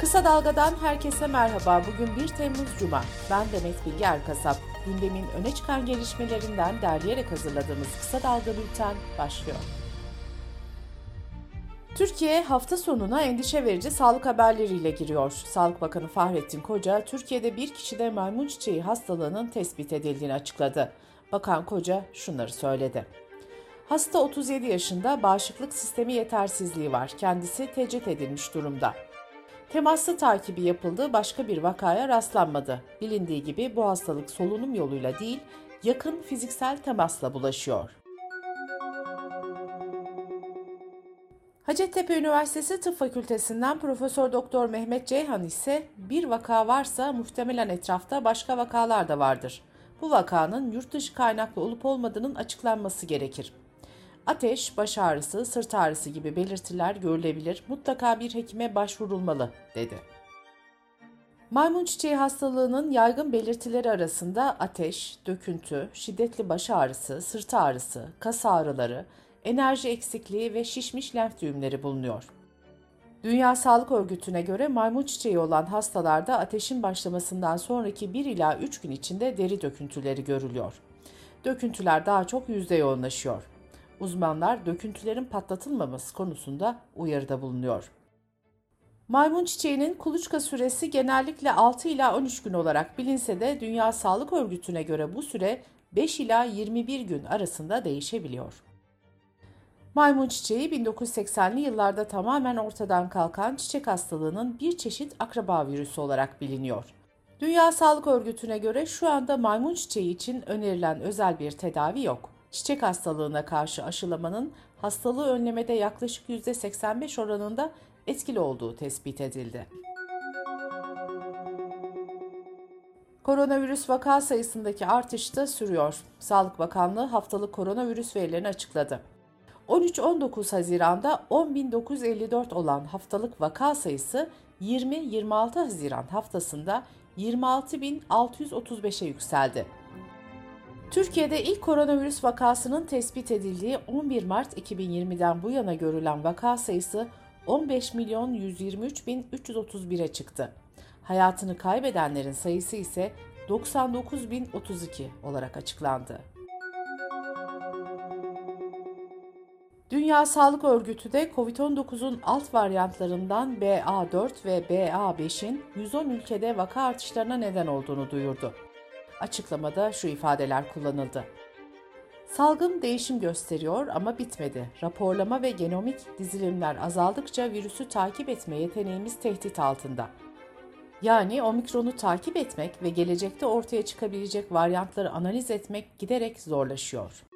Kısa Dalga'dan herkese merhaba. Bugün 1 Temmuz Cuma. Ben Demet Bilge Erkasap. Gündemin öne çıkan gelişmelerinden derleyerek hazırladığımız Kısa Dalga Bülten başlıyor. Türkiye hafta sonuna endişe verici sağlık haberleriyle giriyor. Sağlık Bakanı Fahrettin Koca, Türkiye'de bir kişide maymun çiçeği hastalığının tespit edildiğini açıkladı. Bakan Koca şunları söyledi. Hasta 37 yaşında bağışıklık sistemi yetersizliği var. Kendisi tecrit edilmiş durumda. Temaslı takibi yapıldı, başka bir vakaya rastlanmadı. Bilindiği gibi bu hastalık solunum yoluyla değil, yakın fiziksel temasla bulaşıyor. Hacettepe Üniversitesi Tıp Fakültesinden Profesör Doktor Mehmet Ceyhan ise bir vaka varsa muhtemelen etrafta başka vakalar da vardır. Bu vakanın yurt dışı kaynaklı olup olmadığının açıklanması gerekir. Ateş, baş ağrısı, sırt ağrısı gibi belirtiler görülebilir. Mutlaka bir hekime başvurulmalı, dedi. Maymun çiçeği hastalığının yaygın belirtileri arasında ateş, döküntü, şiddetli baş ağrısı, sırt ağrısı, kas ağrıları, enerji eksikliği ve şişmiş lenf düğümleri bulunuyor. Dünya Sağlık Örgütü'ne göre maymun çiçeği olan hastalarda ateşin başlamasından sonraki 1 ila 3 gün içinde deri döküntüleri görülüyor. Döküntüler daha çok yüzde yoğunlaşıyor. Uzmanlar döküntülerin patlatılmaması konusunda uyarıda bulunuyor. Maymun çiçeğinin kuluçka süresi genellikle 6 ila 13 gün olarak bilinse de Dünya Sağlık Örgütü'ne göre bu süre 5 ila 21 gün arasında değişebiliyor. Maymun çiçeği 1980'li yıllarda tamamen ortadan kalkan çiçek hastalığının bir çeşit akraba virüsü olarak biliniyor. Dünya Sağlık Örgütü'ne göre şu anda maymun çiçeği için önerilen özel bir tedavi yok. Çiçek hastalığına karşı aşılamanın hastalığı önlemede yaklaşık %85 oranında etkili olduğu tespit edildi. Koronavirüs vaka sayısındaki artış da sürüyor. Sağlık Bakanlığı haftalık koronavirüs verilerini açıkladı. 13-19 Haziran'da 10.954 olan haftalık vaka sayısı 20-26 Haziran haftasında 26.635'e yükseldi. Türkiye'de ilk koronavirüs vakasının tespit edildiği 11 Mart 2020'den bu yana görülen vaka sayısı 15 milyon 123 bin 331'e çıktı. Hayatını kaybedenlerin sayısı ise 99 bin 32 olarak açıklandı. Dünya Sağlık Örgütü de COVID-19'un alt varyantlarından BA4 ve BA5'in 110 ülkede vaka artışlarına neden olduğunu duyurdu. Açıklamada şu ifadeler kullanıldı. Salgın değişim gösteriyor ama bitmedi. Raporlama ve genomik dizilimler azaldıkça virüsü takip etme yeteneğimiz tehdit altında. Yani omikronu takip etmek ve gelecekte ortaya çıkabilecek varyantları analiz etmek giderek zorlaşıyor.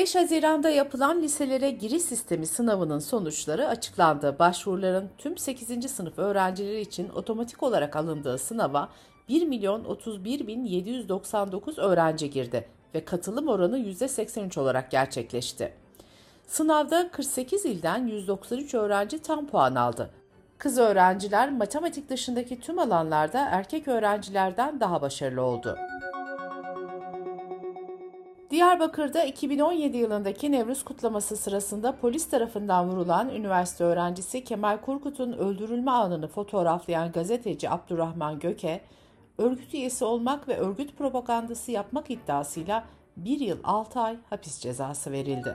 5 Haziran'da yapılan liselere giriş sistemi sınavının sonuçları açıklandı. Başvuruların tüm 8. sınıf öğrencileri için otomatik olarak alındığı sınava 1 milyon 31 bin 799 öğrenci girdi ve katılım oranı %83 olarak gerçekleşti. Sınavda 48 ilden 193 öğrenci tam puan aldı. Kız öğrenciler matematik dışındaki tüm alanlarda erkek öğrencilerden daha başarılı oldu. Diyarbakır'da 2017 yılındaki Nevruz kutlaması sırasında polis tarafından vurulan üniversite öğrencisi Kemal Kurkut'un öldürülme anını fotoğraflayan gazeteci Abdurrahman Göke, örgüt üyesi olmak ve örgüt propagandası yapmak iddiasıyla 1 yıl 6 ay hapis cezası verildi.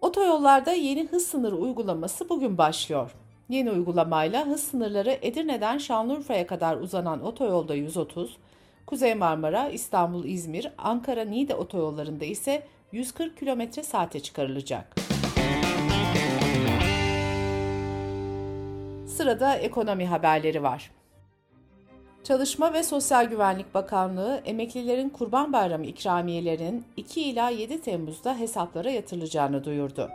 Otoyollarda yeni hız sınırı uygulaması bugün başlıyor. Yeni uygulamayla hız sınırları Edirne'den Şanlıurfa'ya kadar uzanan otoyolda 130, Kuzey Marmara, İstanbul, İzmir, Ankara, Niğde otoyollarında ise 140 km saate çıkarılacak. Sırada ekonomi haberleri var. Çalışma ve Sosyal Güvenlik Bakanlığı emeklilerin Kurban Bayramı ikramiyelerinin 2 ila 7 Temmuz'da hesaplara yatırılacağını duyurdu.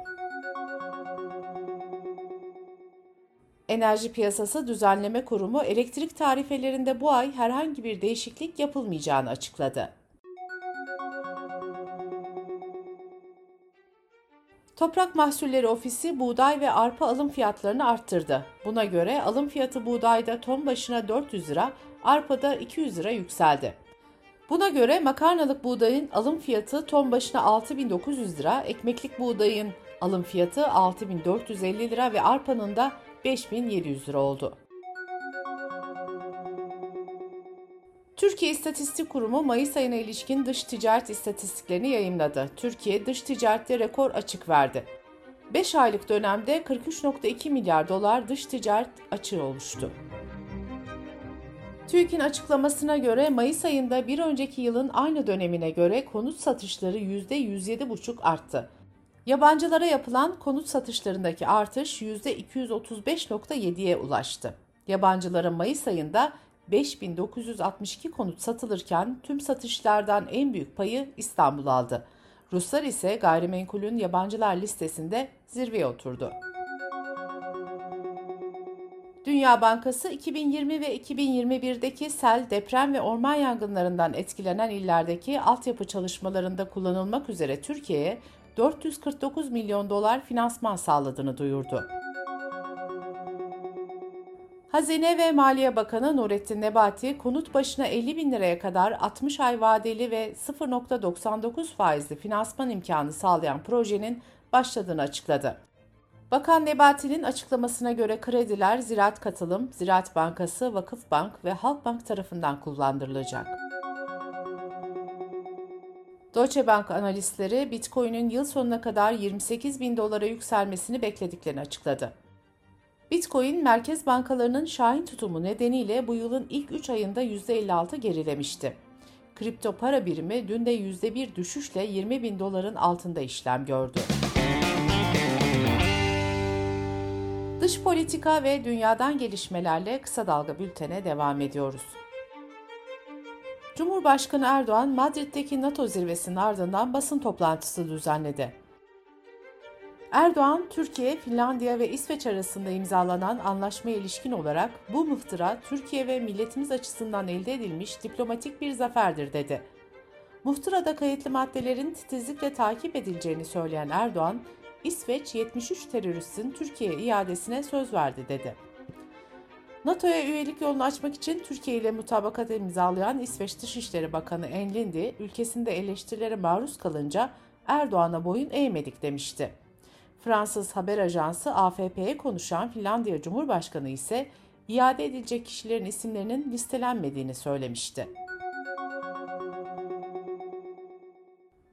Enerji Piyasası Düzenleme Kurumu elektrik tarifelerinde bu ay herhangi bir değişiklik yapılmayacağını açıkladı. Toprak Mahsulleri Ofisi buğday ve arpa alım fiyatlarını arttırdı. Buna göre alım fiyatı buğdayda ton başına 400 lira, arpada 200 lira yükseldi. Buna göre makarnalık buğdayın alım fiyatı ton başına 6900 lira, ekmeklik buğdayın Alım fiyatı 6450 lira ve arpanın da 5700 lira oldu. Türkiye İstatistik Kurumu Mayıs ayına ilişkin dış ticaret istatistiklerini yayımladı. Türkiye dış ticarette rekor açık verdi. 5 aylık dönemde 43.2 milyar dolar dış ticaret açığı oluştu. TÜİK'in açıklamasına göre Mayıs ayında bir önceki yılın aynı dönemine göre konut satışları %107,5 arttı. Yabancılara yapılan konut satışlarındaki artış %235.7'ye ulaştı. Yabancılara Mayıs ayında 5962 konut satılırken tüm satışlardan en büyük payı İstanbul aldı. Ruslar ise gayrimenkulün yabancılar listesinde zirveye oturdu. Dünya Bankası 2020 ve 2021'deki sel, deprem ve orman yangınlarından etkilenen illerdeki altyapı çalışmalarında kullanılmak üzere Türkiye'ye 449 milyon dolar finansman sağladığını duyurdu. Hazine ve Maliye Bakanı Nurettin Nebati, konut başına 50 bin liraya kadar 60 ay vadeli ve 0.99 faizli finansman imkanı sağlayan projenin başladığını açıkladı. Bakan Nebati'nin açıklamasına göre krediler Ziraat Katılım, Ziraat Bankası, Vakıf Bank ve Halkbank tarafından kullandırılacak. Deutsche Bank analistleri Bitcoin'in yıl sonuna kadar 28 bin dolara yükselmesini beklediklerini açıkladı. Bitcoin, merkez bankalarının şahin tutumu nedeniyle bu yılın ilk 3 ayında %56 gerilemişti. Kripto para birimi dün de %1 düşüşle 20 bin doların altında işlem gördü. Dış politika ve dünyadan gelişmelerle kısa dalga bültene devam ediyoruz. Cumhurbaşkanı Erdoğan, Madrid'deki NATO zirvesinin ardından basın toplantısı düzenledi. Erdoğan, Türkiye, Finlandiya ve İsveç arasında imzalanan anlaşmaya ilişkin olarak bu mıhtıra Türkiye ve milletimiz açısından elde edilmiş diplomatik bir zaferdir dedi. Muhtırada kayıtlı maddelerin titizlikle takip edileceğini söyleyen Erdoğan, İsveç 73 teröristin Türkiye iadesine söz verdi dedi. NATO'ya üyelik yolunu açmak için Türkiye ile mutabakat imzalayan İsveç Dışişleri Bakanı Enlindi, ülkesinde eleştirilere maruz kalınca Erdoğan'a boyun eğmedik demişti. Fransız haber ajansı AFP'ye konuşan Finlandiya Cumhurbaşkanı ise iade edilecek kişilerin isimlerinin listelenmediğini söylemişti.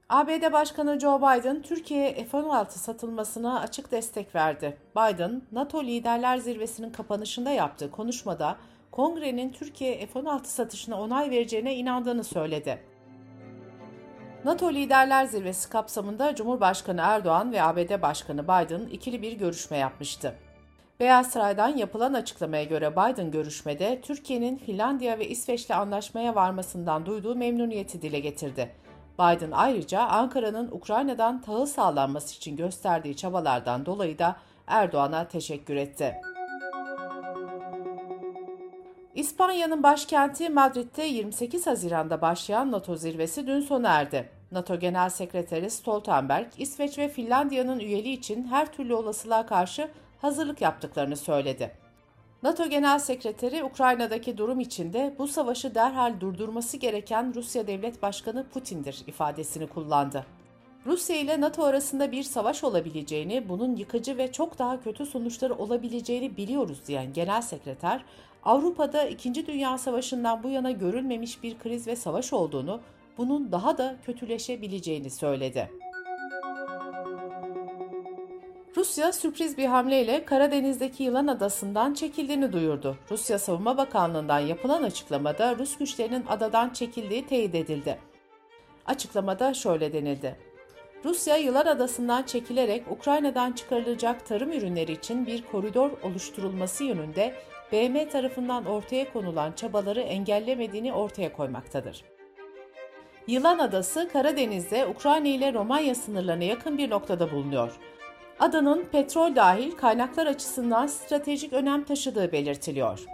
ABD Başkanı Joe Biden, Türkiye'ye F-16 satılmasına açık destek verdi. Biden, NATO Liderler Zirvesi'nin kapanışında yaptığı konuşmada Kongre'nin Türkiye'ye F-16 satışına onay vereceğine inandığını söyledi. NATO Liderler Zirvesi kapsamında Cumhurbaşkanı Erdoğan ve ABD Başkanı Biden ikili bir görüşme yapmıştı. Beyaz Saray'dan yapılan açıklamaya göre Biden görüşmede Türkiye'nin Finlandiya ve İsveç'le anlaşmaya varmasından duyduğu memnuniyeti dile getirdi. Biden ayrıca Ankara'nın Ukrayna'dan tahıl sağlanması için gösterdiği çabalardan dolayı da Erdoğan'a teşekkür etti. İspanya'nın başkenti Madrid'de 28 Haziran'da başlayan NATO zirvesi dün sona erdi. NATO Genel Sekreteri Stoltenberg, İsveç ve Finlandiya'nın üyeliği için her türlü olasılığa karşı hazırlık yaptıklarını söyledi. NATO Genel Sekreteri Ukrayna'daki durum içinde bu savaşı derhal durdurması gereken Rusya Devlet Başkanı Putin'dir ifadesini kullandı. Rusya ile NATO arasında bir savaş olabileceğini, bunun yıkıcı ve çok daha kötü sonuçları olabileceğini biliyoruz diyen Genel Sekreter, Avrupa'da 2. Dünya Savaşı'ndan bu yana görülmemiş bir kriz ve savaş olduğunu, bunun daha da kötüleşebileceğini söyledi. Rusya sürpriz bir hamleyle Karadeniz'deki Yılan Adası'ndan çekildiğini duyurdu. Rusya Savunma Bakanlığı'ndan yapılan açıklamada Rus güçlerinin adadan çekildiği teyit edildi. Açıklamada şöyle denildi. Rusya Yılan Adası'ndan çekilerek Ukrayna'dan çıkarılacak tarım ürünleri için bir koridor oluşturulması yönünde BM tarafından ortaya konulan çabaları engellemediğini ortaya koymaktadır. Yılan Adası Karadeniz'de Ukrayna ile Romanya sınırlarına yakın bir noktada bulunuyor. Adanın petrol dahil kaynaklar açısından stratejik önem taşıdığı belirtiliyor.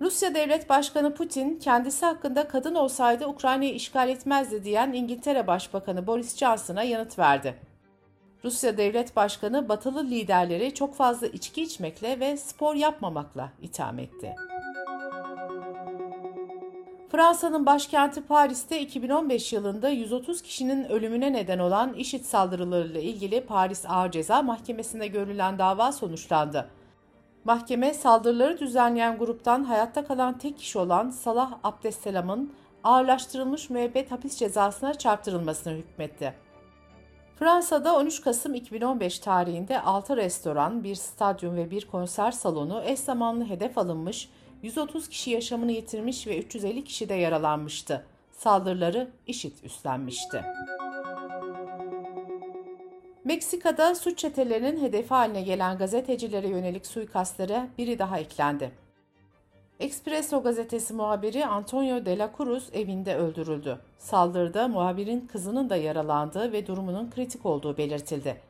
Rusya Devlet Başkanı Putin, kendisi hakkında kadın olsaydı Ukrayna'yı işgal etmezdi diyen İngiltere Başbakanı Boris Johnson'a yanıt verdi. Rusya Devlet Başkanı batılı liderleri çok fazla içki içmekle ve spor yapmamakla itham etti. Fransa'nın başkenti Paris'te 2015 yılında 130 kişinin ölümüne neden olan IŞİD saldırılarıyla ilgili Paris Ağır Ceza Mahkemesi'nde görülen dava sonuçlandı. Mahkeme saldırıları düzenleyen gruptan hayatta kalan tek kişi olan Salah Abdesselam'ın ağırlaştırılmış müebbet hapis cezasına çarptırılmasını hükmetti. Fransa'da 13 Kasım 2015 tarihinde 6 restoran, bir stadyum ve bir konser salonu eş zamanlı hedef alınmış, 130 kişi yaşamını yitirmiş ve 350 kişi de yaralanmıştı. Saldırıları IŞİD üstlenmişti. Meksika'da suç çetelerinin hedefi haline gelen gazetecilere yönelik suikastlere biri daha eklendi. Expresso gazetesi muhabiri Antonio de la Cruz evinde öldürüldü. Saldırıda muhabirin kızının da yaralandığı ve durumunun kritik olduğu belirtildi.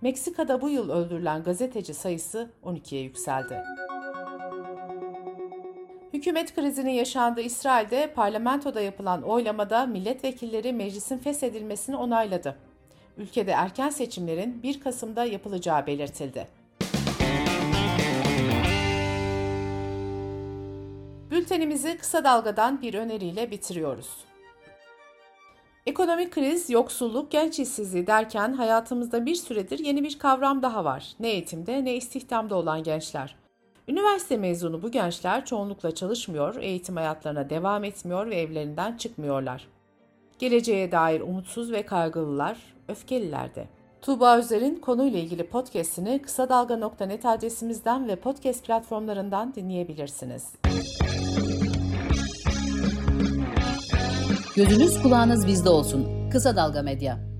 Meksika'da bu yıl öldürülen gazeteci sayısı 12'ye yükseldi. Hükümet krizinin yaşandığı İsrail'de parlamentoda yapılan oylamada milletvekilleri meclisin feshedilmesini onayladı. Ülkede erken seçimlerin 1 Kasım'da yapılacağı belirtildi. Bültenimizi kısa dalgadan bir öneriyle bitiriyoruz. Ekonomik kriz, yoksulluk, genç işsizliği derken hayatımızda bir süredir yeni bir kavram daha var. Ne eğitimde ne istihdamda olan gençler. Üniversite mezunu bu gençler çoğunlukla çalışmıyor, eğitim hayatlarına devam etmiyor ve evlerinden çıkmıyorlar. Geleceğe dair umutsuz ve kaygılılar, öfkeliler de. Tuğba Özer'in konuyla ilgili podcastini kısa dalga.net adresimizden ve podcast platformlarından dinleyebilirsiniz. Gözünüz kulağınız bizde olsun. Kısa Dalga Medya.